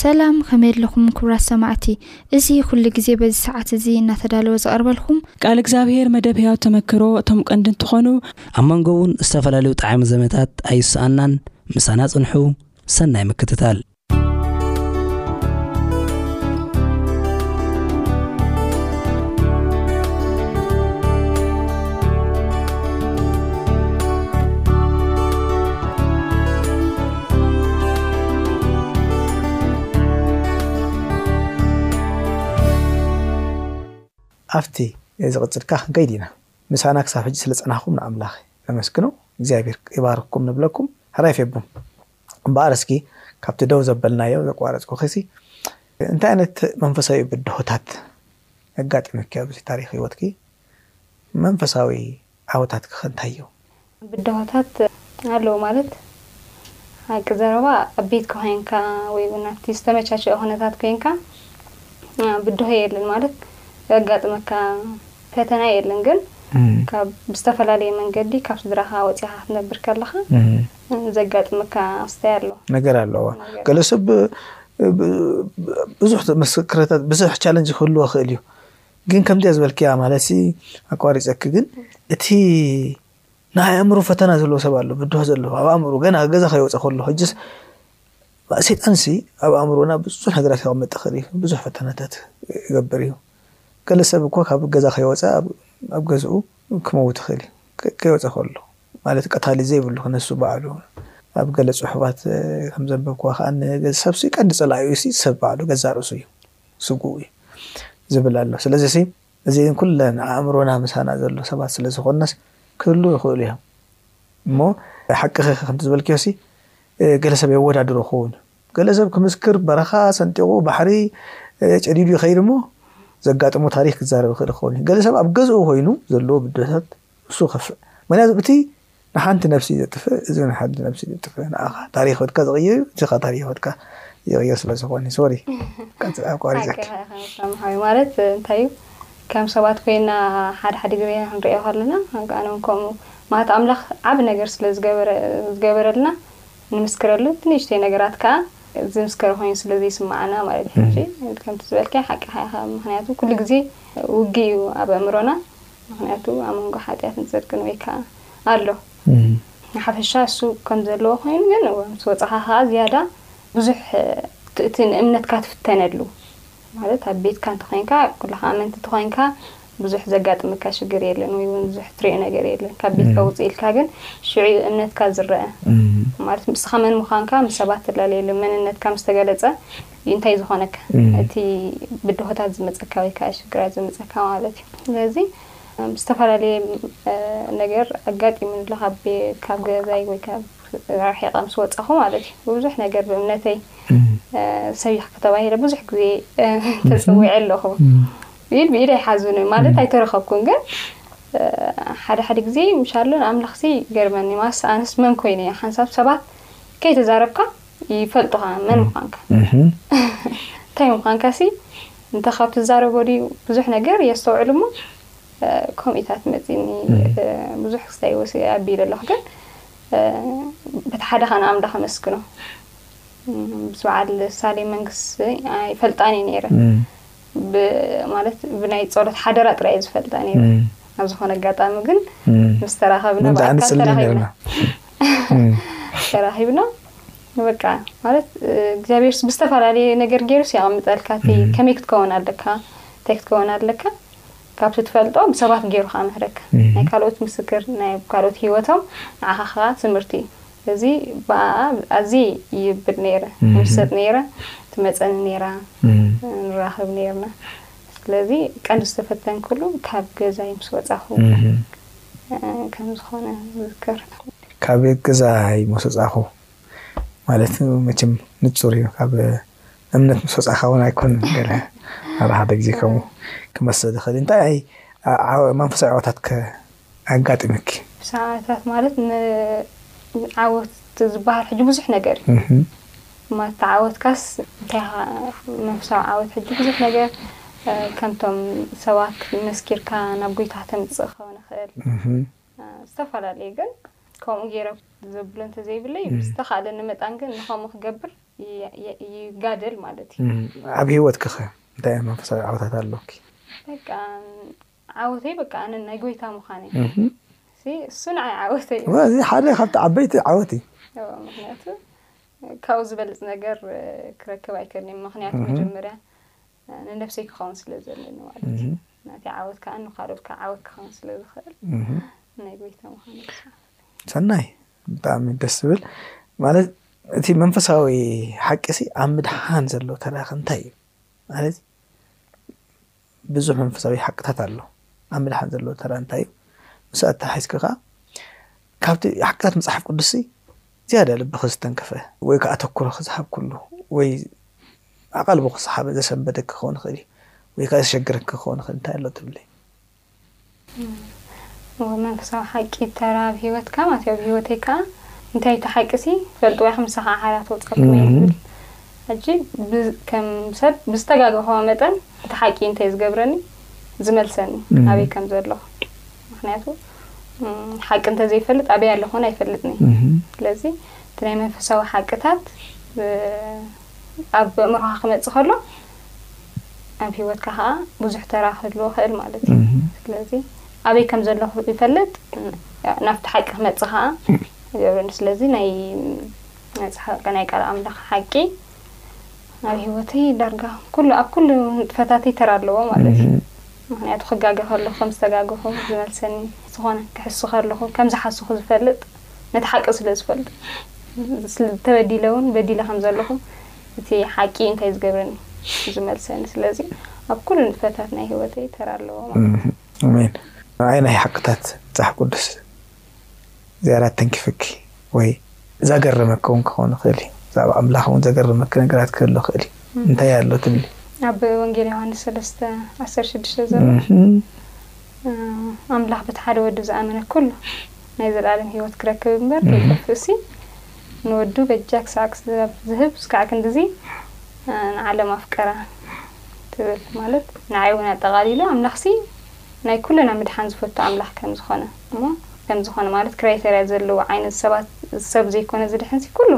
ሰላም ከመይ ኣለኹም ክብራት ሰማዕቲ እዚ ኩሉ ግዜ በዚ ሰዓት እዚ እናተዳለወ ዘቅርበልኩም። ቃል እግዚኣብሔር መደብ ሕያው ተመክሮ እቶም ቀንዲ እንትኾኑ። ኣብ መንጎ እውን ዝተፈላለዩ ጠዓሚ ዘመታት ኣይሰኣናን ምሳና ፅንሑ ሰናይ ምክትታል። ኣብቲ ዝቕጽል ከኣ ክንከይድ ኢና። ምሳና ክሳብ ሕጂ ስለ ዝጸናሕኩም ንኣምላኽ ነመስግኖ። እግዚኣብሔር ይባርኽኩም ንብለኩም። ሕራይ ፌቡ እምበኣር እስኪ ካብቲ ደው ዘበልናዮ ዘቋረጽኩኺሲ እንታይ ዓይነት መንፈሳዊ ብድሆታት ኣጋጢሙኪ ኣብዚ ታሪኽ ህይወትኪ መንፈሳዊ ዓወታትኪ ከ እንታይ እዩ? ብድሆታት ኣለዉ ማለት ሓቂ ዘረባ ኣብ ቤትካ ኮይንካ ወይ ውን ኣብቲ ዝተመቻቸወ ኩነታት ኮይንካ ብድሆ የለን ማለት ዘጋጥመካ ፈተና የለን ግን ካብ ብዝተፈላለየ መንገዲ ካብ ስድራኻ ወጺኻ ክትነብር ከለኻ ዘጋጥመካ ኣስታይ ኣሎ ነገር ኣለዎ ገለ ሰብ ብዙሕ ምስክረታት ብዙሕ ቻለንጅ ክህልዎ ክእል እዩ ግን ከምዚኣ ዝበልክያ ማለትሲ ኣቋሪፀኪ ግን እቲ ናይ ኣእምሮ ፈተና ዘለዎ ሰብ ኣሎ ብድሆ ዘለዎ ኣብ ኣእምሮ ገና ገዛ ከይወፀ ከሎ ሕጅስ ሰይጣንሲ ኣብ ኣእምሮና ብዙሕ ነገራት ከቐመጥ ይኽእል እዩ ብዙሕ ፈተናታት ይገብር እዩ ገለ ሰብ እኮ ካብ ገዛ ከይወፀ ኣብ ገዝኡ ክመውት ይኽእል እዩ ከይወፀ ከሎ ማለት ቀታሊ ዘይብሉ ክነሱ ባዕሉ ኣብ ገለ ፅሑፋት ከም ዘንበብክዋ ከዓ ገዛ ሰብሲ ቀንዲ ፀላኢኡ ሰብ ባዕሉ ገዛ ርእሱ እዩ ስግኡ እዩ ዝብል ኣሎ። ስለዚ ሲ እዚ ኩለን ኣእምሮና ምሳና ዘሎ ሰባት ስለ ዝኾንናስ ክህልዉ ይኽእሉ እዮም እሞ ሓቅኺ ከምቲ ዝበልክዮ ሲ ገለ ሰብ የወዳድሮ ክኸውን እዩ ገለ ሰብ ክምስክር በረኻ ሰንጢቑ ባሕሪ ጨዲዱ ይኸይድ እሞ ዘጋጥሞ ታሪክ ክዛረብ ይኽእል ክኸውን እዩ ገለ ሰብ ኣብ ገዝኡ ኮይኑ ዘለዎ ብድሆታት ንሱ ይኸፍእ ምክንያቱ እቲ ንሓንቲ ነብሲ ዘጥፍእ እዚ ንሓንቲ ነብሲ ዘጥፍእ ንኣኻ ታሪክ ወድካ ዝቕይር እዩ እዚኻ ታሪክ ወድካ ይቕይር ስለ ዝኾነ ሶሪ ቀጽል ኣቋሪጸክ ማለት እንታይ እዩ ከም ሰባት ኮይና ሓደ ሓደ ግዜ ክንሪኦ ከለና ኣነ እውን ከምኡ ማለት ኣምላኽ ዓብ ነገር ስለ ዝገበረልና ንምስክረሉ ትንሽተይ ነገራት ከዓ ዝምስከረ ኮይኑ ስለ ዘይስምዓና ማለት እዩ ከምቲ ዝበልካዮ ሓቂኻ ኢኻ ምክንያቱ ኩሉ ግዜ ውግእ እዩ ኣብ ኣእምሮና ምኽንያቱ ኣብ መንጎ ሓጢኣትን ጽድቅን ወይ ከኣ ኣሎ። ንሓፈሻ እሱ ከም ዘለዎ ኮይኑ ግን ምስ ወጻኻ ከኣ ዝያዳ ብዙሕ እቲ ንእምነትካ ትፍተነሉ ማለት ኣብ ቤትካ እንተ ኾይንካ ኩልኻ ኣመንቲ እንተ ኾይንካ ብዙሕ ዘጋጥመካ ሽግር የለን ወይ እውን ብዙሕ ትሪኦ ነገር የለን ካብ ቤትካ ውጽእ ኢልካ ግን ሽዑ እዩ እምነትካ ዝረአ ማለት ንስኻ መን ምዃንካ ምስ ሰባት ትላለየሉ መንነትካ ምስ ተገለጸ ኢንታይ ዝኾነካ እቲ ብድሆታት ዝመጸካ ወይ ከኣ ሽግራት ዝመጸካ ማለት እዩ ስለዚ ዝተፈላለየ ነገር ኣጋጢሙኒ ኣሎ ካብ ካብ ገዛይ ወይ ካብ ራሒቐ ምስ ወጻኹ ማለት እዩ ብብዙሕ ነገር ብእምነተይ ሰቢኽኪ ተባሂለ ብዙሕ ግዜ ተጸዊዐ ኣለኹ ኢድ ብኢድ ኣይሓዙኒ ማለት ኣይተረኸብኩን ግን ሓደ ሓደ ግዜ ምሻሎ ንኣምላኽሲ ይገርመኒ ማስ ኣንስ መን ኮይነ እየ ሓንሳብ ሰባት ከይተዛረብካ ይፈልጡኻ መን ምዃንካ እንታይ ምዃንካ ሲ እንተ ካብ ትዛረቦ ድዩ ብዙሕ ነገር የስተውዕሉ እሞ ከምኡታት መፂኒ ብዙሕ ክስታይ ወሲ ኣቢለ ኣለኹ ግን በቲ ሓደ ኸ ንኣምላኽ ኣመስግኖ ምስ በዓል ሳሌ መንግስቲ ኣይፈልጣን እየ ነይረ ማለት ብናይ ጸሎት ሓደራ ጥራይ ዝፈልጣ ነይረ ኣብ ዝኾነ ኣጋጣሚ ግን ምስ ተራኸብና ብኣካል ተራኺብና ተራኺብና በቃ ማለት እግዚኣብሔር ብዝተፈላለየ ነገር ገይሩ ሲያቐምጠልካ እቲ ከመይ ክትከውን ኣለካ እንታይ ክትከውን ኣለካ ካብቲ ትፈልጦ ብሰባት ገይሩ ከዓ ምህረካ ናይ ካልኦት ምስክር ናይ ካልኦት ሂወቶም ንዓኻ ከዓ ትምህርቲ እዩ እዚ ብኣኣ ኣዝየ ይብድ ነይረ ምሰጥ ነይረ ትመጸኒ ነይራ ንራኸብ ነይርና ስለዚ ቀንዲ ዝተፈተንክሉ ካብ ገዛይ ምስ ወጻኹ ከም ዝኾነ ዝዝከር ካብ ገዛይ ምስ ወጻኹ ማለት መቸም ንጹር እዩ ካብ እምነት ምስ ወጻኻ እውን ኣይኮነን ገለ ኣብ ሓደ ግዜ ከምኡ ክመስል ይኽእል እንታይ መንፈሳዊ ዓወታትከ ኣጋጢምኪ? ሰማእታት ማለት ንዓወት ዝበሃል ሕጂ ብዙሕ ነገር እዩ ማለት ተዓወትካስ እንታይ ኢኻ መንፈሳዊ ዓወት ሕጂ ብዙሕ ነገር ከምቶም ሰባት መስኪርካ ናብ ጎይታ ተምጽእ ክኸውን ይኽእል ዝተፈላለዩ ግን ከምኡ ገይረ ዘብሎ እንተዘይብለይ ብዝተኻእለኒ መጣን ግን ንኸምኡ ክገብር ይጋደል ማለት እዩ። ኣብ ህይወትኪኸ እንታይ መንፈሳዊ ዓወታት ኣሎኪ? በቃ ዓወተይ በቃ ኣነ ናይ ጎይታ ምዃነይ ሲ እሱ ንዓይ ዓወተይ እዩ። እዚ ሓደ ካብቲ ዓበይቲ ዓወት እዩ። ምክንያቱ ካብኡ ዝበልፅ ነገር ክረክብ ኣይከልም ምክንያቱ መጀመርያ ንነብሰይ ክኸውን ስለ ዘለኒ ማለት እዩ። ናተይ ዓወት ከዓ ንካልኦት ከዓ ዓወት ክኸውን ስለ ዝኽእል ናይ ጎይታ ምዃነይ ሰናይ ብጣዕሚ ደስ ዝብል ማለት እቲ መንፈሳዊ ሓቂ ሲ ኣብ ምድሓን ዘሎ ተራኺ እንታይ እዩ ማለት ብዙሕ መንፈሳዊ ሓቅታት ኣሎ። ኣብ ምድሓን ዘለዎ ተራ እንታይ እዩ? ምስ ኣተሓሒዝካ ከኣ ካብቲ ሓቅታት መጽሓፍ ቅዱስሲ ዝያዳ ልብኺ ዝተንከፈ ወይ ከኣ ኣተኩሮኺ ዝሃብክሉ ወይ ኣቓልቦ ክሰሓበ ዘሰንበደኪ ክኸውን ይኽእል እዩ ወይ ከኣ ዘሸገረኪ ክኸውን ይኽእል እንታይ ኣሎ ትብሊ? እወ መንፈሳዊ ሓቂ ተራ ኣብ ሂወትካ ማለት እዩ ኣብ ሂወተይ ከኣ እንታይ እዩ እቲ ሓቂሲ ትፈልጥዎ ኢኹም ንሳ ከኣ ሓራ ተውጸልኩም እየ ዝብል ሕጂ ከም ሰብ ብዝተጋገኸዋ መጠን እቲ ሓቂ እንታይ ዝገብረኒ ዝመልሰኒ ኣበይ ከም ዘለኹ ምክንያቱ ሓቂ እንተዘይፈልጥ ኣበይ ኣለኹን ኣይፈልጥኒ ስለዚ እቲ ናይ መንፈሳዊ ሓቅታት ኣብ ኣእምሮኻ ክመጽእ ከሎ ኣብ ሂወትካ ከኣ ብዙሕ ተራ ክህልዎ ይኽእል ማለት እዩ ስለዚ ኣበይ ከም ዘለኹ ይፈልጥ ናብቲ ሓቂ ክመጽእ ከኣ ይገብረኒ ስለዚ ናይ መጽሓፍ ናይ ቃል ኣምላኽ ሓቂ ኣብ ሂወተይ ዳርጋ ኩሉ ኣብ ኩሉ ንጥፈታተይ ተራ ኣለዎ ማለት እዩ ምኽንያቱ ክጋገ ከለኹ ከም ዝተጋገኹ ዝመልሰኒ ዝኾነ ክሕሱ ከለኹ ከም ዝሓሰኹ ዝፈልጥ ነቲ ሓቂ ስለ ዝፈልጥ ተበዲለ ውን በዲለ ከም ዘለኹ እቲ ሓቂ እዩ እንታይ ዝገብረኒ ዝመልሰኒ ስለዚ ኣብ ኩሉ ንጥፈታት ናይ ሂወተይ ተራ ኣለዎ ማለት እዩ። ኣሜን። ንዓይ ናይ ሓቅታት መጽሓፍ ቅዱስ። ዝያዳ ተንኪፍኪ ወይ ዛገረመኪ ውን ክኸውን ይኽእል እዩ። ብዛዕባ ኣምላኽ ውን ዘገረመኪ ነገራት ክህሉ ይኽእል እዩ። እንታይ ኣሎ ትብሊ? ኣብ ወንጌል ዮሃንስ ሰለስተ ዓሰርተ ሽዱሽተ ዘሎ ኣምላኽ በቲ ሓደ ወዱ ዝኣመነ ኩሉ ናይ ዘለኣለም ህይወት ክረክብ እምበር ከይጠፍእሲ ንወዱ በጃ ክሳዕ ክሳብ ዝህብ እስካዕ ክንድዚ ንዓለም ኣፍቀራ ትብል ማለት ንዓይ ውን ኣጠቓሊሉ ኣምላኽሲ ናይ ኩልና ምድሓን ዝፈቱ ኣምላኽ ከም ዝኾነ እሞ ከም ዝኾነ ማለት ክራይተርያ ዘለዎ ዓይነት ሰባት ሰብ ዘይኮነ ዝድሕንሲ ኩሉ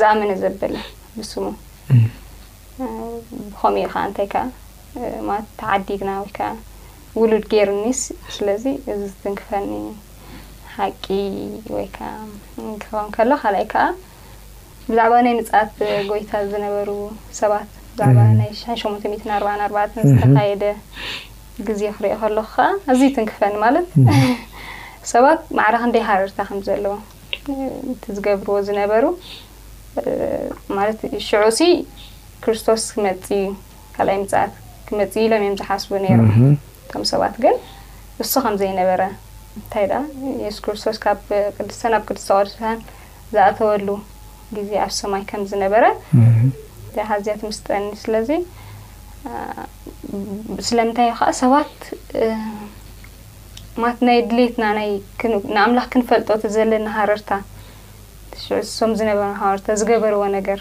ዝኣመነ ዘበለ ብስሙ ብኸምኡ ኢኻ እንታይ ከኣ ማለት ተዓዲግና ወይ ከኣ ውሉድ ገይሩኒስ ስለዚ እዚ ዝትንክፈኒ ሓቂ ወይ ከኣ ክኸውን ከሎ ካልኣይ ከኣ ብዛዕባ ናይ ምጽኣት ጎይታ ዝነበሩ ሰባት ብዛዕባ ናይ ሽሕን ሸሞንተ ሚእትን ኣርባዓን ኣርባዕተን ዝተኻየደ ግዜ ክሪኦ ከለኹ ከዓ ኣዝዩ ይትንክፈኒ ማለት ሰባት ማዕረ ክንደይ ሃረርታ ከም ዘለዎ እቲ ዝገብርዎ ዝነበሩ ማለት ሽዑሲ ክርስቶስ ክመጽእ እዩ ካልኣይ ምጽኣት ክመጽእ እዩ ኢሎም እዮም ዝሓስቡ ነይሮም እቶም ሰባት ግን እሱ ከም ዘይነበረ እንታይ ደኣ የሱስ ክርስቶስ ካብ ቅድስተ ናብ ቅድስተ ቅዱሳን ዝኣተወሉ ግዜ ኣብ ሰማይ ከም ዝነበረ ኣሃዝያት ምስጠኒ ስለዚ ስለምንታይ እዩ ከዓ ሰባት ማት ናይ ድሌትና ናይ ንኣምላኽ ክንፈልጦ እቲ ዘለና ሃረርታ ሽዑ እሶም ዝነበሩ ሃወርታ ዝገበርዎ ነገር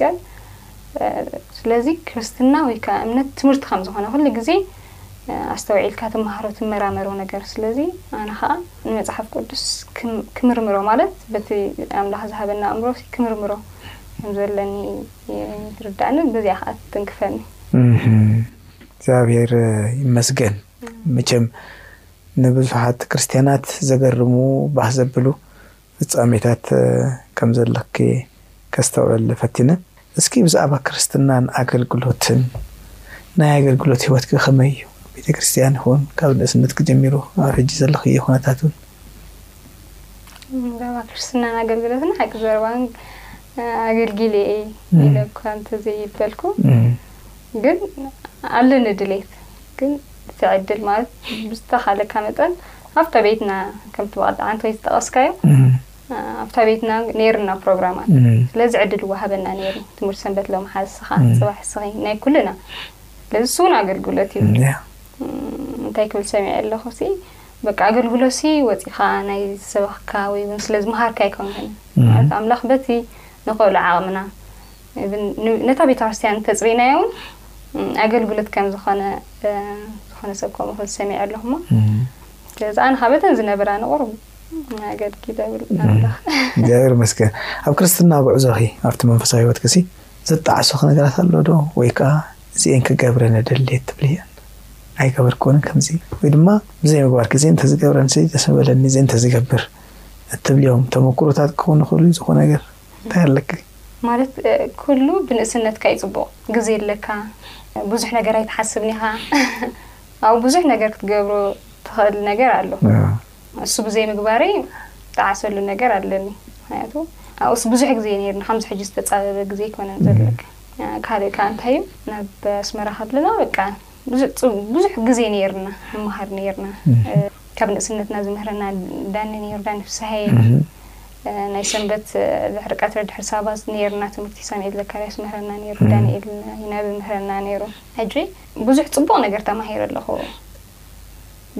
ግን ስለዚ ክርስትና ወይ ከኣ እምነት ትምህርቲ ከም ዝኾነ ኩሉ ግዜ ኣስተውዒልካ ትመሃሮ ትመራመሮ ነገር ስለዚ ኣነ ከኣ ንመጽሓፍ ቅዱስ ክምርምሮ ማለት በቲ ኣምላኽ ዝሃበና ኣእምሮ ክምርምሮ ከም ዘለኒ ይርዳእኒ በዚኣ ከኣ ትትንክፈኒ እግዚኣብሔር ይመስገን መቸም ንብዙሓት ክርስትያናት ዘገርሙ ባህ ዘብሉ ፍጻሜታት ከም ዘለኪ ከስተውዕል ፈቲነ። እስኪ ብዛዕባ ክርስትናን ኣገልግሎትን፣ ናይ ኣገልግሎት ህይወትኪ ከመይ እዩ? ኣብ ቤተ ክርስቲያን ይኹን ካብ ንእስነትኪ ጀሚሩ ኣብ ሕጂ ዘለኽዮ ኩነታት እውን። ብዛዕባ ክርስትናን ኣገልግሎትን ሓቂ ዘረባ ኣገልጊለ እየ ኢለ እኳ እንተዘይበልኩ፣ ግን ኣለኒ ድሌት ግን እቲ ዕድል ማለት ብዝተኻለካ መጠን ኣብታ ቤትና ከምቲ ብቐጥታ ኣንተ ዝጠቐስካዮ ኣብታ ቤትና ነይርና ፕሮግራማት ስለዚ ዕድል ዋሃበና ነይሩ ትምህርቲ ሰንበት ሎም ሓዝስኻ ፅባሕ ስኺ ናይ ኩልና ስለዚ ስውን ኣገልግሎት እዩ እንታይ ክብል ሰሚዐ ኣለኹ ሲ በቃ ኣገልግሎት ሲ ወፂኻ ናይ ዝሰበኽካ ወይ እውን ስለ ዝመሃርካ ኣይኮንክን ማለት ኣምላኽ በቲ ንኽእሉ ዓቕምና ነታ ቤተክርስትያን እንተጽሪናዮ እውን ኣገልግሎት ከም ዝኾነ ዝኾነ ሰብ ከምኡ ክብል ሰሚዐ ኣለኹ እሞ ስለዚ ኣነ ካበተን ዝነበራ ንቑሩብ ኣገልጊለ እብል ኣለኹ እግዚኣብሔር ይመስገን ኣብ ክርስትና ጉዕዞኺ ኣብቲ መንፈሳዊ ህይወት ክሲ ዘጣዕሱኺ ነገራት ኣሎ ዶ ወይ ከዓ እዚአን ክገብረን እደሊ ትብሊ እየን ኣይገበርክወንን ከምዚ ወይ ድማ ብዘይ ምግባር ግዜ እንተዝገብረን ደስ ምበለኒ እዚ እንተዝገብር እትብልዮም ተመክሮታት ክኾኑ ይኽእሉ ዝኾነ ነገር እንታይ ኣለኪ? ማለት ኩሉ ብንእስነትካ እዩ ጽቡቕ፣ ግዜ ኣለካ፣ ብዙሕ ነገር ኣይትሓስብን ኢኻ፣ ኣብኡ ብዙሕ ነገር ክትገብሮ ትኽእል ነገር ኣሎ፣ እሱ ብዘይምግባረይ ዝጠዓሰሉ ነገር ኣለኒ፣ ምኽንያቱ ኣብኡስ ብዙሕ ግዜ ነይርኒ፣ ከምዚ ሕጂ ዝተጻበበ ግዜ ኣይኮነን ዘለካ፣ ካልእ ከኣ እንታይ እዩ ናብ ኣስመራ ከለና በቃ ብዙሕ ግዜ ነይርና ንመሃር ነይርና ካብ ንእስነትና ዝምህረና ዳኒ ነይሩ ዳኒ ፍስሃየ ናይ ሰንበት ድሕሪ ቀትሪ ድሕሪ ሳባት ነይርና ትምህርቲ ሳሙኤል ዘካርያስ ምህረና ነይሩ ዳንኤል ይናብ ምህረና ነይሩ ሕጂ ብዙሕ ፅቡቕ ነገር ተማሂረ ኣለኹ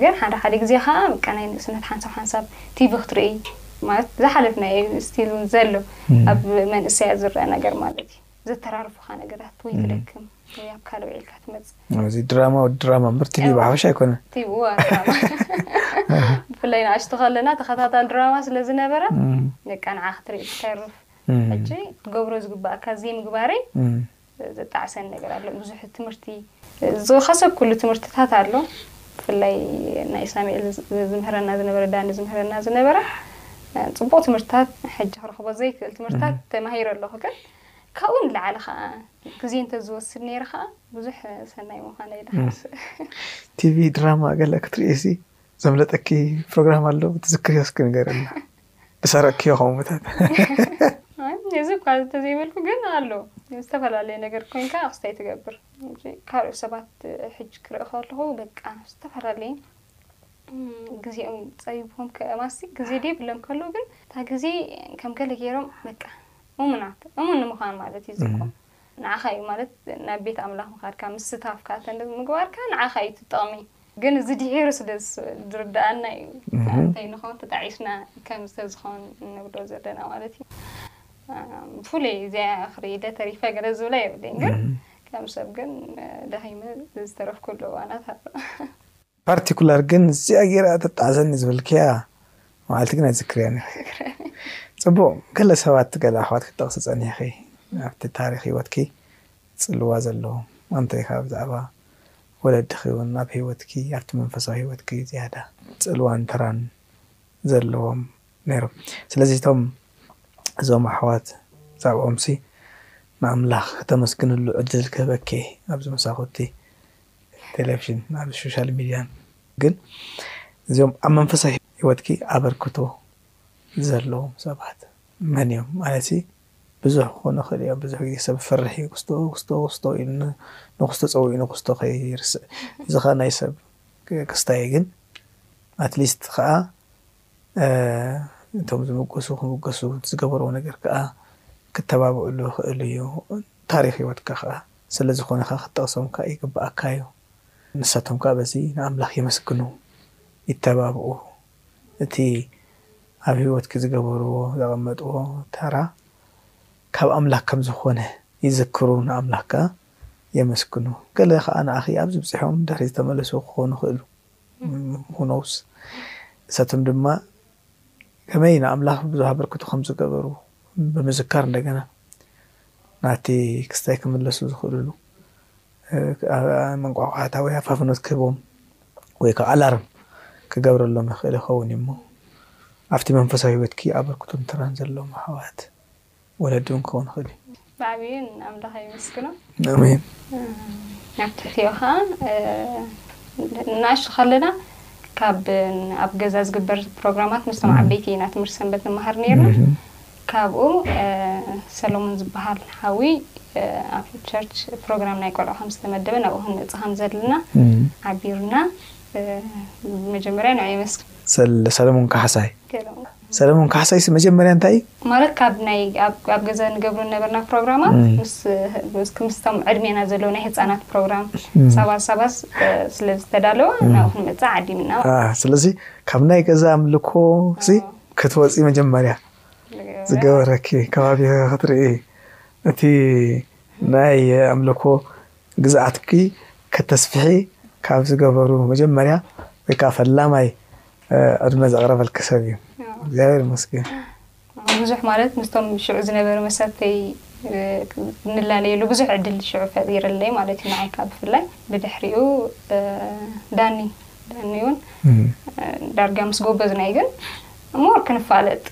ግን ሓደ ሓደ ግዜ ከዓ በቃ ናይ ንእስነት ሓንሳብ ሓንሳብ ቲቪ ክትርኢ ማለት ዝሓለፍናዮ ስቲል እውን ዘሎ ኣብ መንእሰያት ዝረአ ነገር ማለት እዩ ዘተራርፉኻ ነገራት ወይ ትደክም ወይ ኣብ ካልእ ውዒልካ ትመፅእ እዚ ድራማ ወዲ ድራማ እምበር ቲቪ ብሓፈሻ ኣይኮነን ቲቪ እዋ ድራማ ብፍላይ ንኣሽቱ ከለና ተኸታታል ድራማ ስለ ዝነበረ ደቂ ንዓ ክትርኢ ትተርፍ ሕጂ ትገብሮ ዝግባእካ ዘይምግባረይ ዘጣዕሰን ነገር ኣሎ ብዙሕ ትምህርቲ ዝኸሰብኩሉ ትምህርትታት ኣሎ ብፍላይ ናይ ሳሚኤል ዝምህረና ዝነበረ ዳኒ ዝምህረና ዝነበረ ጽቡቕ ትምህርትታት ሕጂ ክረኽቦ ዘይክእል ትምህርትታት ተማሂረ ኣለኹ ግን ካብኡ ንላዕሊ ከዓ ግዜ እንተዝወስድ ነይረ ከዓ ብዙሕ ሰናይ ምዃነ ኢለ ክሓስብ ቲቪ ድራማ ገለ ክትርእሲ ዘምለጠኪ ፕሮግራም ኣሎ ትዝክርዮ እስኪ ንገርና ብሰረቅክዮ ኮምታት እዚ እኳ እንተዘይበልኩ ግን ኣሎ ዝተፈላለየ ነገር ኮይንካ ክስታይ ትገብር ካልኦት ሰባት ሕጂ ክርኢ ከለኹ በቃ ዝተፈላለየ ግዜኦም ፀቢብኩም ከማሲ ግዜ ደ ብሎም ከለዉ ግን እታ ግዜ ከም ገለ ገይሮም በቃ እሙናት እሙን ንምዃን ማለት እዩ ዝኮ ንዓኻ እዩ ማለት ናብ ቤት ኣምላኽ ምኻድካ ምስታፍካ ተንደ ምግባርካ ንዓኻ እዩ ትጠቕሚ ግን እዚ ድሒሩ ስለ ዝርደኣና እዩ እንታይ ንኸውን ተጣዒስና ከም ዝተዝኸውን እንብሎ ዘለና ማለት እዩ ብፍሉይ እዚኣ ክርኢ ኢለ ተሪፈ ገለ ዝብላ የብለይን ግን ከም ሰብ ግን ደኺመ ዝተረፍኩሉ እዋናት ኣሎ ፓርቲኩላር ግን እዚኣ ገይራ ተጣዕሰኒ ዝበልክያ መዓልቲ ግን ኣይዝክርያን ፅቡቅ ገለ ሰባት ገለ ኣሕዋት ክትጠቕሲ ፀኒሕኺ ኣብቲ ታሪክ ሂወትኪ ፅልዋ ዘለዎም ኣንታይ ኢኻ ብዛዕባ ወለድኺ ውን ኣብ ህይወትኪ ኣብቲ መንፈሳዊ ህይወትኪ ዝያዳ ጽልዋን ተራን ዘለዎም ነይሮም ስለዚ እቶም እዞም ኣሕዋት ብዛዕብኦምሲ ንኣምላኽ ክተመስግንሉ ዕድል ክህበኪ እየ ኣብዚ ምሳኹ እቲ ቴለቭዥን ኣብ ሾሻል ሚድያን ግን እዚኦም ኣብ መንፈሳዊ ህይወትኪ ኣበርክቶ ዘለዎም ሰባት መን እዮም ማለትሲ ብዙሕ ክኾን ይኽእል እዩ ብዙሕ ግዜ ሰብ ይፈርሕ እዩ ኩስቶ ኩስቶ ኩስቶ ኢሉ ንኩስቶ ጸዊዑ ንኩስቶ ከይርስዕ እዚ ከኣ ናይ ሰብ ክስታይ እዩ ግን ኣትሊስት ከኣ እቶም ዝምጉሱ ክምጉሱ ዝገበርዎ ነገር ከኣ ክተባብዕሉ ይኽእሉ እዩ ታሪኽ ህይወትካ ከኣ ስለዝኾነ ከኣ ክትጠቕሶም ከኣ ይግብኣካ እዩ ንሳቶም ከኣ በዚ ንኣምላኽ የመስግኑ ይተባብዑ እቲ ኣብ ሕይወትኪ ዝገበርዎ ዘቐመጥዎ ተራ ካብ ኣምላኽ ከም ዝኾነ ይዝክሩ ንኣምላኽ ከኣ የመስግኑ። ገለ ከኣ ንኣኺ ኣብዚ ብጺሖም ድሕሪት ዝተመለሱ ክኾኑ ይኽእሉ who knows ንሳቶም ድማ ከመይ ንኣምላኽ ብዙሕ ኣበርክቶ ከም ዝገበሩ ብምዝካር እንደገና ናብቲ ክስታይ ክምለሱ ዝኽእልሉ መንቋቋሕታ ወይ ሃፋፍኖት ክህቦም ወይ ከኣ ኣላርም ክገብረሎም ይኽእል ይኸውን እዩ እሞ ኣብቲ መንፈሳዊ ሕይወትኪ ኣበርክቶን ተራን ዘለዎም ኣሕዋት ወለዲ እውን ክኸውን ይኽእል እዩ። ብዓቢኡ ንኣምላኽ የመስግኖ። ኣሜን። ኣብ ትሕቲኡ ከኣ ንኣሽቱ ከለና ካብ ኣብ ገዛ ዝግበር ፕሮግራማት ምስቶም ዓበይቲ ኢና ትምህርቲ ሰንበት ንመሃር ነይርና። ካብኡ ሰሎሙን ዝበሃል ሓዊ ኣብ ቸርች ፕሮግራም ናይ ቆልዑ ከም ዝተመደበ ናብኡ ክንመፅእ ከም ዘለና ሓቢሩና መጀመርያ ንዑ የመስክ ሰለሙን ካሕሳይ ሰለሙን ካሕሳይስ መጀመርያ እንታይ ማለት ካብ ናይ ኣብ ገዛ ንገብሮ ነበርና ፕሮግራማት ምስቶም ዕድሜና ዘለዎ ናይ ህፃናት ፕሮግራም ሳባር ሳባስ ስለ ዝተዳለወ ናብ ክንመፅእ ዓዲምና ስለዚ ካብ ናይ ገዛ ኣምልኮ ክትወጺ መጀመርያ ዝገበረኪ ከባቢኺ ክትርእዪ እቲ ናይ ኣምልኮ ግዝኣትኪ ከተስፍሒ ካብ ዝገበሩ መጀመርያ ወይ ከኣ ፈላማይ ዕድመ ዘቕረበልኪ ሰብ እዩ። እግዚኣብሔር ይመስገን። ብዙሕ ማለት ምስቶም ሽዑ ዝነበሩ መሰብተይ እንላለየሉ ብዙሕ ዕድል ሽዑ ፈጢርለይ ማለት እዩ ንዓይካ ብፍላይ ብድሕሪኡ ዳኒ ደኒ እውን ዳርጋ ምስ ጎበዝናይ ግን እሞ ክንፋለጥ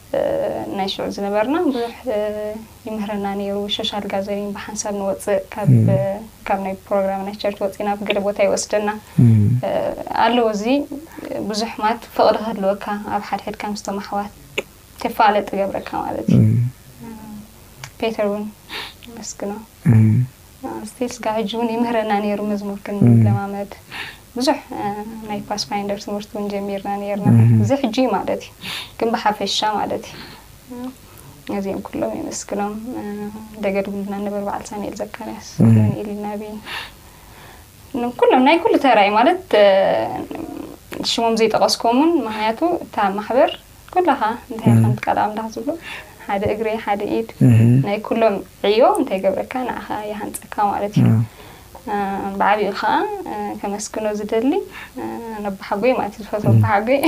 ናይ ሽዑ ዝነበርና ብዙሕ ይምህረና ነይሩ ሶሻል ጋዘሪን ብሓንሳብ ንወፅእ ካብ ናይ ፕሮግራም ናይ ቸርች ወፂና ኣብ ገለ ቦታ ይወስደና ኣለዎ እዚ ብዙሕ ማለት ፍቕሪ ክህልወካ ኣብ ሓድሕድካ ምስቶም ኣሕዋት ትፋለጥ ትገብረካ ማለት እዩ ፔተር እውን ኣመስግኖ ኣስቴር ስጋብ ሕጂ እውን ይምህረና ነይሩ መዝሙር ክንለማመድ ብዙሕ ናይ ፓስ ፋይንደር ትምህርቲ እውን ጀሚርና ነርና እዚ ሕጂ ማለት እዩ ግን ብሓፈሻ ማለት እዩ ነዚኦም ኩሎም የመስግኖም ደገድጉልና ነበር በዓል ሳሙኤል ዘካርያስ ዳንኤል ናቢ ኩሎም ናይ ኩሉ ተራእዩ ማለት ሽሞም ዘይጠቐስኮምን ምክንያቱ እታ ማሕበር ኩላኻ እንታይ ኢኻ ቃል ኣምላኽ ዝብሎ ሓደ እግሪ ሓደ ኢድ ናይ ኩሎም ዕዮ እንተይገብረካ ንዓኻ ይሃንፀካ ማለት እዩ ብዓብኡ ከዓ ከመስግኖ ዝደሊ ነባሓጎይ ማለት ዝፈትዎ በሓጎይ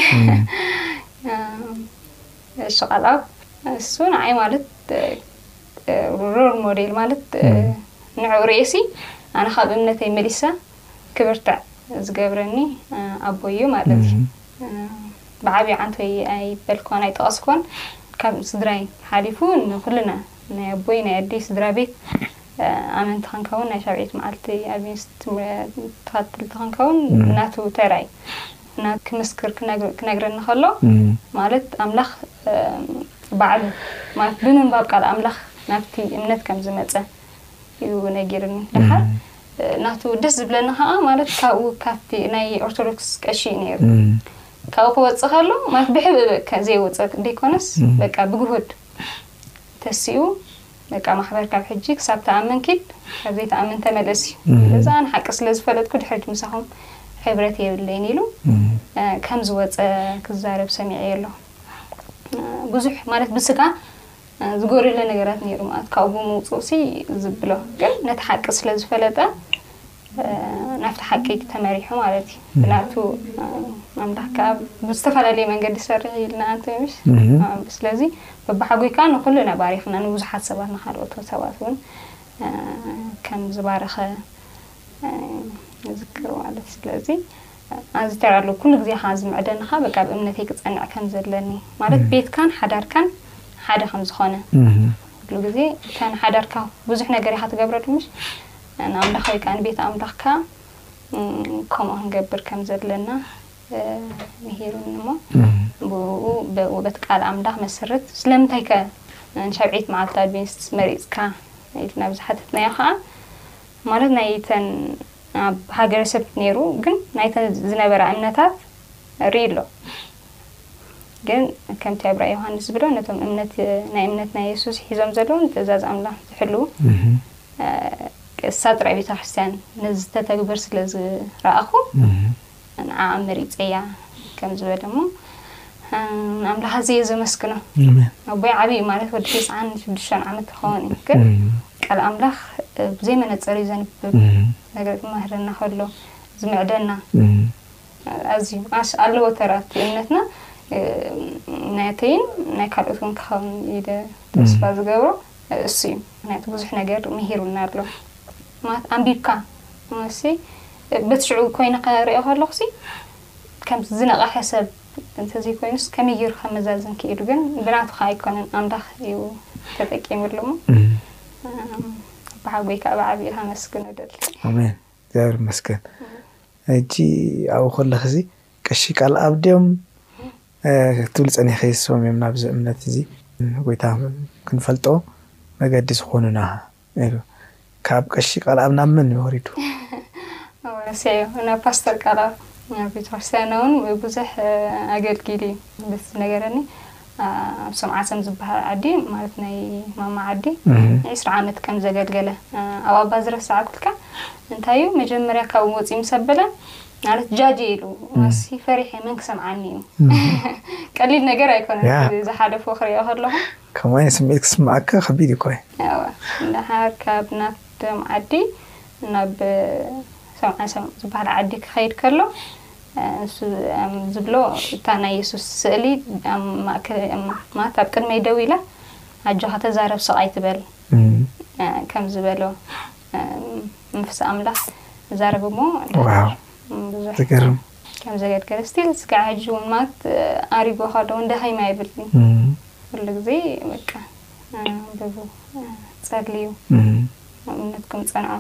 ሸቃላብ እሱ ንዓይ ማለት ሮል ሞዴል ማለት ንዕኡ ርእሲ ኣነ ካብ እምነተይ መሊሰ ክብርትዕ ዝገብረኒ ኣቦይ እዩ ማለት እዩ ብዓብይ ዓንተይ ኣይበልኩዎን ኣይጠቐስኩዎን ካብ ስድራይ ሓሊፉ ንኹልና ናይ ኣቦይ ናይ ኣደይ ስድራ ቤት ኣመንቲ ክንከውን ናይ ሻብዒት መዓልቲ ኣቢንስ ተኸትልቲ ክንከውን ናቱ ተራ እዩ እና ክምስክር ክነግረኒ ከሎ ማለት ኣምላኽ ባዕሉ ማለት ብምንባብ ቃል ኣምላኽ ናብቲ እምነት ከም ዝመፀ እዩ ነጊርኒ ደሓር ናቱ ደስ ዝብለኒ ከኣ ማለት ካብኡ ካብቲ ናይ ኦርቶዶክስ ቀሺ እዩ ነይሩ ካብኡ ክወጽእ ከሎ ማለት ብሕብእ በቃ ዘይወጽእ ደይኮነስ በቃ ብግሁድ ተሲኡ በቃ ማሕበር ካብ ሕጂ ክሳብ ተኣምን ኪድ ካብ ዘይተኣምን ተመለስ እዩ ስለዚ ኣነ ሓቂ ስለ ዝፈለጥኩ ድሕሪት ምሳኹም ሕብረት የብለይን ኢሉ ከም ዝወፀ ክዛረብ ሰሚዐ የሎ ብዙሕ ማለት ብስጋ ዝጎደለ ነገራት ነይሩ ማለት ካብኡ ብምውፅኡ ሲ ዝብሎ ግን ነቲ ሓቂ ስለ ዝፈለጠ ናብቲ ሓቂ ተመሪሑ ማለት እዩ ብናቱ ኣምላኽ ከዓ ብዝተፈላለየ መንገዲ ይሰርሕ ኢልና እንተምሽ ስለዚ በብሓጎይ ከዓ ንኩሉ ነባሪኽና ንብዙሓት ሰባት ንካልኦት ሰባት እውን ከም ዝባረኸ ንዝክር ማለት ስለዚ ኣዝታይ ኣሎ ኩሉ ግዜ ከኣ ዝምዕደንኻ በቃ ኣብ እምነተይ ክጸንዕ ከም ዘለኒ ማለት ቤትካን ሓዳርካን ሓደ ከም ዝኾነ ኩሉ ግዜ እታ ንሓዳርካ ብዙሕ ነገር ኢኻ ትገብረሉ ምሽ ንኣምላኽ ወይ ከኣ ንቤት ኣምላኽካ ከምኡ ክንገብር ከም ዘለና ምሂሩኒ እሞ ብኡ በቲ ቃል ኣምላኽ መሰረት ስለምንታይ ከ ንሻብዒት መዓልቲ ኣድቬንቲስት መሪፅካ ኢልና ብዝሓተትናዮ ከዓ ማለት ናይ ተን ኣብ ሃገረሰብ ነይሩ ግን ናይተን ዝነበራ እምነታት ርኢ ኣሎ ግን ከምቲ ኣብ ራእይ ዮሃንስ ዝብሎ ነቶም እምነት ናይ እምነት ናይ የሱስ ሒዞም ዘለዉ ንትእዛዝ ኣምላኽ ዝሕልዉ እሳ ጥራይ ቤተ ክርስቲያን ነዚ ዝተተግብር ስለ ዝረኣኹ ንዓኣ መሪጸያ ከም ዝበለ እሞ ንኣምላኽ ኣዝየ ዘመስግኖ ኣቦይ ዓብዪ እዩ ማለት ወዲ ትስዓን ሽዱሽተን ዓመት ክኸውን እዩ ግን ቃል ኣምላኽ ብዘይ መነፀር እዩ ዘንብብ ነገር ክመህረና ከሎ ዝምዕደና ኣዝዩ ኣለዎ ተራ እቲ እምነትና ናተይን ናይ ካልኦት እውን ክኸውን ኢለ ተስፋ ዝገብሮ እሱ እዩ ምክንያቱ ብዙሕ ነገር ምሂሩና ኣሎ ማት ኣንቢብካ እሞሲ በቲ ሽዑ ኮይነ ክሪኦ ከለኩሲ ከምቲ ዝነቀሐ ሰብ እንተዘይኮይኑስ ከመይ ጌሩ ከመዛዝን ክኢሉ ግን ብናትካ ኣይኮነን ኣምላክ እዩ ተጠቂምሉ እሞ ኣባሓጎይ ከዓ ብዓብዩ ከመስግኖ እደሊ። ኣሜን እግዚኣብሔር ይመስገን ሕጂ ኣብኡ ከለክሲ ቀሺ ቃልኣብ ድዮም ክትብሊ ጸኒሕኪ ንሶም እዮም ናብዚ እምነት እዚ ጎይታ ክንፈልጦ መገዲ ዝኮኑና ነይሩ ካብ ቀሺ ቃልኣብ ናብ መን እዩ ወሪዱ? ወረሰዮ ናብ ፓስተር ቃልኣብ ናብ ቤተክርስትያና እውን ብዙሕ ኣገልጊሉ እዩ ደስ ዝነገረኒ ኣብ ሰምዓሰም ዝበሃል ዓዲ ማለት ናይ ማማ ዓዲ ንዒስራ ዓመት ከም ዘገልገለ ኣብ ኣባ ዝረሰዓኩልካ እንታይ እዩ መጀመርያ ካብኡ ወፂኡ ምስ ኣበለ ማለት ጃጅ ኢሉ ዋሲ ፈሪሐ መን ክሰምዓኒ እዩ ቀሊል ነገር ኣይኮነን ዝሓለፎ ክሪኦ ከለኹ ከማይ ስምዒት ክስምዓካ ከቢድ እዩ እኮ። እወ ደሓር ካብ ናቶም ዓዲ ናብ ሰምዓ ሰምዑ ዝበሃል ዓዲ ክኸይድ ከሎ ንሱ ዝብሎ እታ ናይ የሱስ ስእሊ ኣብ ማእከል ማለት ኣብ ቅድመይ ደው ኢላ ኣጆኻ ተዛረብ ስቕ ኣይትበል ከም ዝበሎ መንፈስ ኣምላኽ ዛረብ እሞ ደሓር ብዙሕ ከም ዘገድ ገለ ስቲል ስጋዕ ሕጂ ውን ማለት ኣሪጎ ካዶ እንደ ሃይማ ኣይብልን ኩሉ ግዜ በቃ ብቡ ጸልዩ እምነትኩም ጸንዖ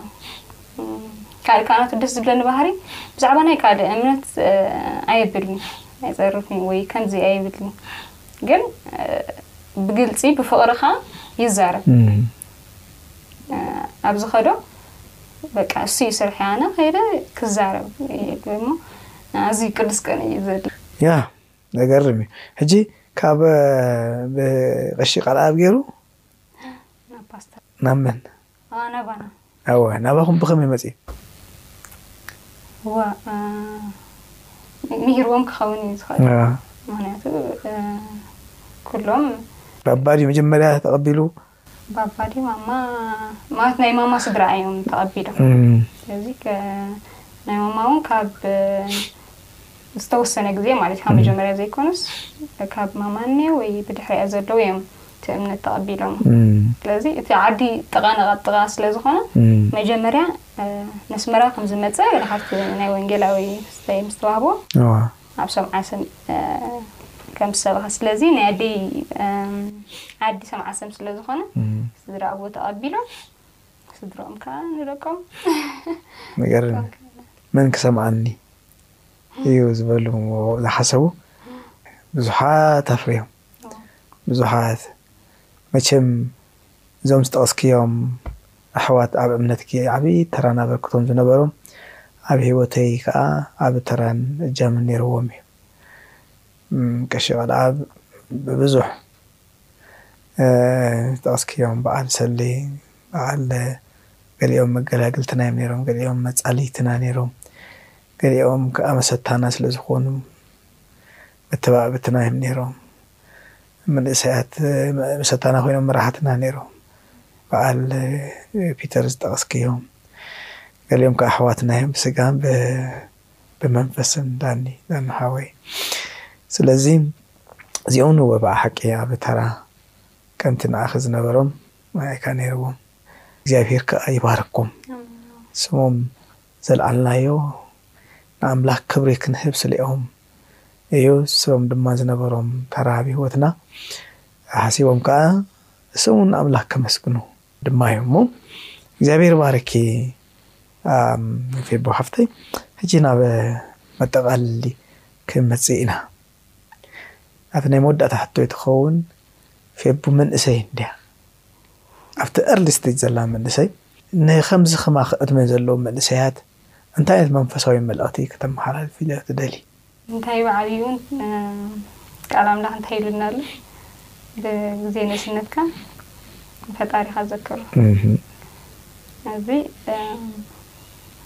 ካልእ ከዓ ናቱ ደስ ዝብለኒ ባህሪ ብዛዕባ ናይ ካልእ እምነት ኣየብልን ኣይጸርፍን ወይ ከምዚ ኣይብልን ግን ብግልጺ ብፍቕርኻ ይዛረብ ኣብ ዝኸዶ በቃ እሱ እዩ ስርሐ ኣነ ከይደ ክዛረብ እየ እሞ ኣዝዩ ቅዱስ ቀን እዩ ዘድሊ ያ ዘገርም እዩ ሕጂ ካብ ብቀሺ ቃልኣብ ገይሩ ናብ ፓስተር ናብ መን ኣ፣ ናባና ኣወ ናባኹም ብኸመይ መፅኡ እወ እ፣ ምሂርዎም ክኸውን እዩ ዝኽእል ያ፣ ምክንያቱ እ፣ ኩሎም ባባ ድዩ መጀመርያ ተቐቢሉ ባባ ድዩ ማማ ማለት ናይ ማማ ስድራ እዮም ተቐቢሎም ስለዚ ናይ ማማ እውን ካብ ዝተወሰነ ግዜ ማለት ካብ መጀመርያ ዘይኮኑስ ካብ ማማኔ ወይ ብድሕሪያ ዘለዉ እዮም እቲ እምነት ተቐቢሎም ስለዚ እቲ ዓዲ ጥቓ ንቓ ጥቓ ስለ ዝኾነ መጀመርያ ነስመራ ከም ዝመፀ ረኻብቲ ናይ ወንጌላዊ ስታይ ምስ ተዋህቦ ኣብ ሰምዓ ሰም ከም ዝሰበኻ ስለዚ ናይ ኣደይ ዓዲ ሰምዓ ሰም ስለ ዝኾነ ስድራ ኣቦ ተቐቢሎም ስድሮኦም ከዓ ንደቆም መገርም መን ክሰምዓኒ እዩ ዝበሉ ዝሓሰቡ ብዙሓት ኣፍርዮም ብዙሓት መቸም እዞም ዝጠቐስክዮም ኣሕዋት ኣብ እምነትኪ ዓቢ ተራን ኣበርክቶን ዝነበሮም ኣብ ሂወተይ ከኣ ዓቢ ተራን እጃምን ኔርዎም እዩ ቀሺ ቃልኣብ ብብዙሕ ዝጠቀስክዮም በዓል ሰሌ በዓል ገሊኦም መገላግልትና እዮም ኔሮም ገሊኦም መጻልይትና ኔሮም ገሊኦም ከኣ መሰታና ስለ ዝኮኑ መተባእብትና እዮም ኔሮም መንእሰያት ምሰታና ኮይኖም መራሕትና ነይሮም በዓል ፒተር ዝጠቀስክዮም ገሊኦም ከኣ ኣሕዋትና እዮም ብስጋን ብመንፈስን ዳኒ ዳኒ ሓወይ ስለዚ እዚኦም ንወ በዓ ሓቂ ኣብ ታራ ከምቲ ንኣኺ ዝነበሮም ንኣይካ ነይርዎም እግዚኣብሄር ከኣ ይባርኩም ስሞም ዘልዓልናዮ ንኣምላኽ ክብሪ ክንህብ ስሌኦም እዩ እሶም ድማ ዝነበሮም ተራ ኣብ ሕይወትና ሓሲቦም ከኣ እሶም ን ኣምላኽ ከመስግኑ ድማ እዮም እሞ እግዚኣብሔር ባርኪ ፌቦ ሓፍተይ ሕጂ ናብ መጠቓልሊ ክንመጽእ ኢና ኣቲ ናይ መወዳእታ ሕቶይ ትኸውን ፌቡ መንእሰይ እንድያ ኣብቲ ኤርሊ ስቴጅ ዘላ መንእሰይ ንኸምዚ ከማኺ ዕድመ ዘለዎም መንእሰያት እንታይ ዓይነት መንፈሳዊ መልእኽቲ ከተመሓላልፊለ ትደልዪ? እንታይ ብዓቢኡ ቃል ኣምላኽ እንታይ ይብለና ኣሎ? ብግዜ ንእስነትካ ንፈጣሪኻ ዘክሮ። እዚ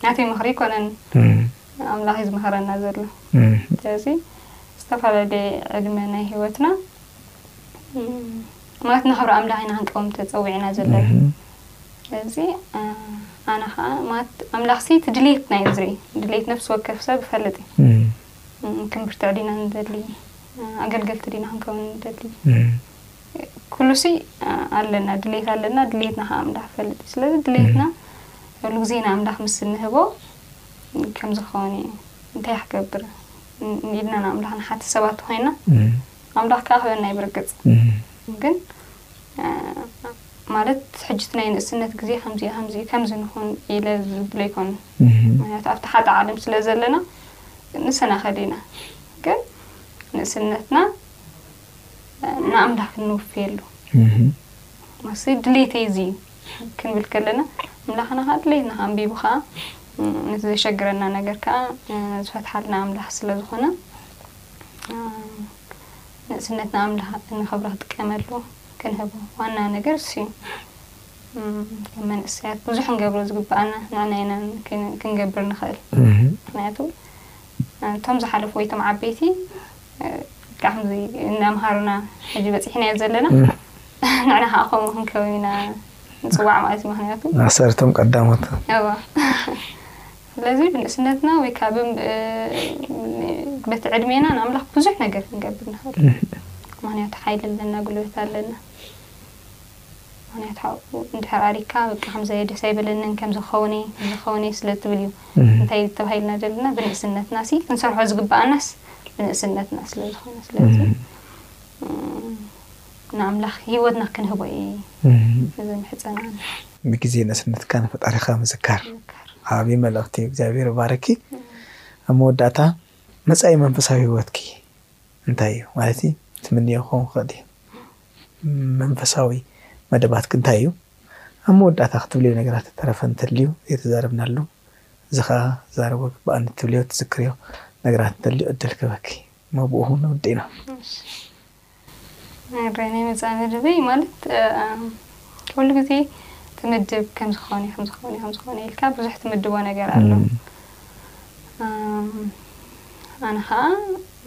ናተይ ምኽሪ ኣይኮነን፣ ኣምላኽ እዩ ዝመኽረና ዘሎ። ስለዚ ዝተፈላለየ ዕድመ ናይ ህይወትና ማለት ንክብሪ ኣምላኽ ኢና ክንቀውም ተጸዊዕና ዘሎ ስለዚ ኣነ ከዓ ማለት ኣምላኽ ሲ እቲ ድሌትና እዩ ዝርኢ ድሌት ነፍሲ ወከፍ ሰብ ይፈልጥ እዩ ክንብርትዕ ዲና ንደሊ ኣገልገልቲ ዲና ክንከውን ንደሊ ኩሉ ሲ ኣለና ድሌት ኣለና ድሌትና ከዓ ኣምላኽ ይፈልጥ እዩ ስለዚ ድሌትና ኩሉ ግዜ ንኣምላኽ ምስ እንህቦ ከምዚ ክኸውን እዩ እንታይ ክገብር ኢልና ንኣምላኽ ንሓቲ ሰባት ኮይና ኣምላኽ ከኣ ክህበና እዩ ብርግጽ ግን ማለት ሕጅቲ ናይ ንእስነት ግዜ ከምዚ ከምዚ ከምዚ ንኹን ኢለ ዝብሎ ይኮኑ ምክንያቱ ኣብቲ ሓጣ ዓለም ስለ ዘለና ንሰናኸል ኢና ግን ንእስነትና ንኣምላኽ እንውፍየሉ ማሲ ድሌተይ እዚ እዩ ክንብል ከለና ኣምላኽና ከዓ ድሌትና ከዓ ኣንቢቡ ከዓ ነቲ ዘሸግረና ነገር ከዓ ዝፈትሓልና ኣምላኽ ስለ ዝኾነ ንእስነት ንኣምላኽ እንኸብሮ ክጥቀመሉ ክንህቦ ዋና ነገር እሱ እዩ ከም መንእሰያት ብዙሕ ክንገብሮ ዝግብኣና ንዕና ኢና ክንገብር ንኽእል ምክንያቱ እቶም ዝሓለፉ ወይ እቶም ዓበይቲ ልክዕ ከምዚ እናምሃሩና ሕጂ በፂሕናዮ ዘለና ንዕና ከዓ ከምኡ ክንከውን ኢና ንፅዋዕ ማለት እዩ ምክንያቱ ዓሰርቶም ቀዳሞት ስለዚ ብንእስነትና ወይ ከኣ በቲ ዕድሜና ንኣምላኽ ብዙሕ ነገር ክንገብር ንኽእል ኢና። ምኽንያቱ ሓይሊ ኣለና፣ ጉልበት ኣለና። ምኽንያቱ ሓው እንድሕር ኣሪግካ በቃ ከምዚ ደስ ኣይበለንን ከምዚ ክኸውን እየ ከምዚ ክኸውን እየ ስለ ትብል እዩ። እንታይ እዩ ተባሂልና ዘለና ብንእስነትናሲ ክንሰርሖ ዝግብኣናስ ብንእስነትና ስለ ዝኾነ ስለዚ ንኣምላኽ ህይወትና ክንህቦ እየ ዝምሕጸን ኣነ። ብግዜ ንእስነትካ ንፈጣሪኻ ምዝካር ዓቢ መልእኽቲ እዩ። እግዚኣብሄር ይባርኪ። ኣብ መወዳእታ መጻኢ መንፈሳዊ ህይወትኪ እንታይ እዩ? ማለት ትምንዮ ክኸውን ክኽእል እዩ። መንፈሳዊ መደባትኪ እንታይ እዩ? ኣብ መወዳእታ ክትብልዮ ነገራት ዝተረፈ እንተልዩ ዘይተዛረብናሉ እዚ ከኣ ዛረቦ ግብኣኒ ትብልዮ ትዝክርዮ ነገራት እንተልዩ ዕድል ክህበኪ እሞ ብኡ ንውድእ ኢና። ኣረ ናይ መጻኢ መደበይ ማለት ኩሉ ግዜ ትምድብ ከም ዝኾነ ከም ዝኾነ ከም ዝኾነ ኢልካ ብዙሕ ትምድቦ ነገር ኣሎ ኣነ ከዓ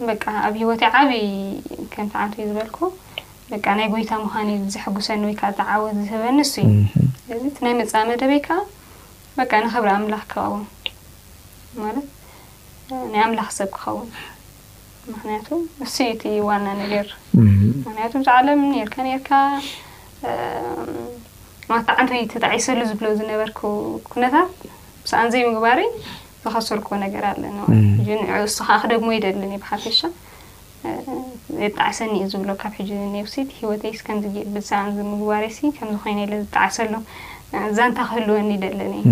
በቃ ኣብ ሂወት ዓብዪ ከም ተዓንቱ እዩ ዝበልኩ በቃ ናይ ጎይታ ምዃን እዩ ዘሐጉሰኒ ወይ ከዓ ተዓወት ዝህበኒ እሱ እዩ ስለዚ እቲ ናይ መፃ መደበይ ከዓ በቃ ንክብሪ ኣምላኽ ክኸውን ማለት ናይ ኣምላኽ ሰብ ክኸውን ምክንያቱ ንሱ እዩ እቲ ዋና ነገር ምክንያቱ ብዚ ዓለም ነርካ ነርካ ማታዓንተይ ተጣዒሰሉ ዝብሎ ዝነበርኩ ኩነታት ምስኣን ዘይምግባረይ ዝኸሰርኩዎ ነገር ኣለ ሕጂ ንዕኡ እስኻ ክደግሞ ይደልን እዩ ብሓፈሻ የጣዕሰኒ እዩ ዝብሎ ካብ ሕጂ ንነብሲት ሂወተይስ ከምዚ ብሰኣን ምግባረይሲ ከምዚ ኮይነ ኢለ ዝጣዕሰሉ ዛንታ ክህልወኒ ይደልን እዩ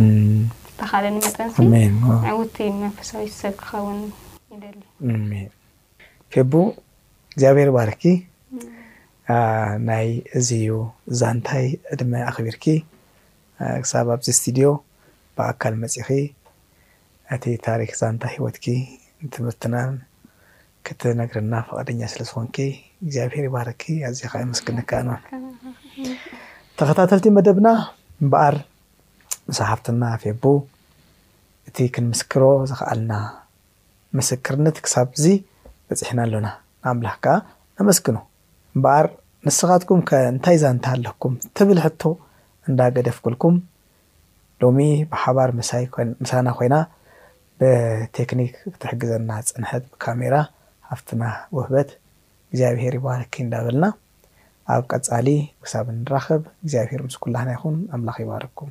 ዝተኻለኒ መጠንሲ ዕውቲ መንፈሳዊ ሰብ ክኸውን ይደሊ። ኣሜን ፌቡ እግዚኣብሔር ይባርኪ። ናይ እዚዩ ዛንታይ ዕድመ ኣኽቢርኪ ክሳብ ኣብዚ ስቱድዮ ብኣካል መፂኺ እቲ ታሪክ ዛንታ ህይወትኪ ትምህርትናን ክትነግርና ፈቃደኛ ስለዝኾንኪ እግዚኣብሔር ይባርኪ። ኣዝየ ከዓ የመስግነካ ኣነ ተኸታተልቲ መደብና እምበኣር ምስ ሓፍትና ፌቡ እቲ ክንምስክሮ ዝኸኣልና ምስክርነት ክሳብ'ዚ በጺሕና ኣሎና፣ ንኣምላኽ ከኣ ነመስግኖ። እምበኣር ንስኻትኩምከ እንታይ ዛንታ ኣለኩም? ትብል ሕቶ እንዳ ገደፍኩልኩም፣ ሎሚ ብሓባር ምሳይ ምሳና ኮይና ብቴክኒክ ክትሕግዘና ዝጸንሐት ብካሜራ ሓፍትና ውህበት እግዚኣብሄር ይባርኪ እንዳ በልና ኣብ ቀጻሊ ክሳብ እንራኸብ እግዚኣብሄር ምስ ኩላህና ይኹን፣ ኣምላኽ ይባርኩም።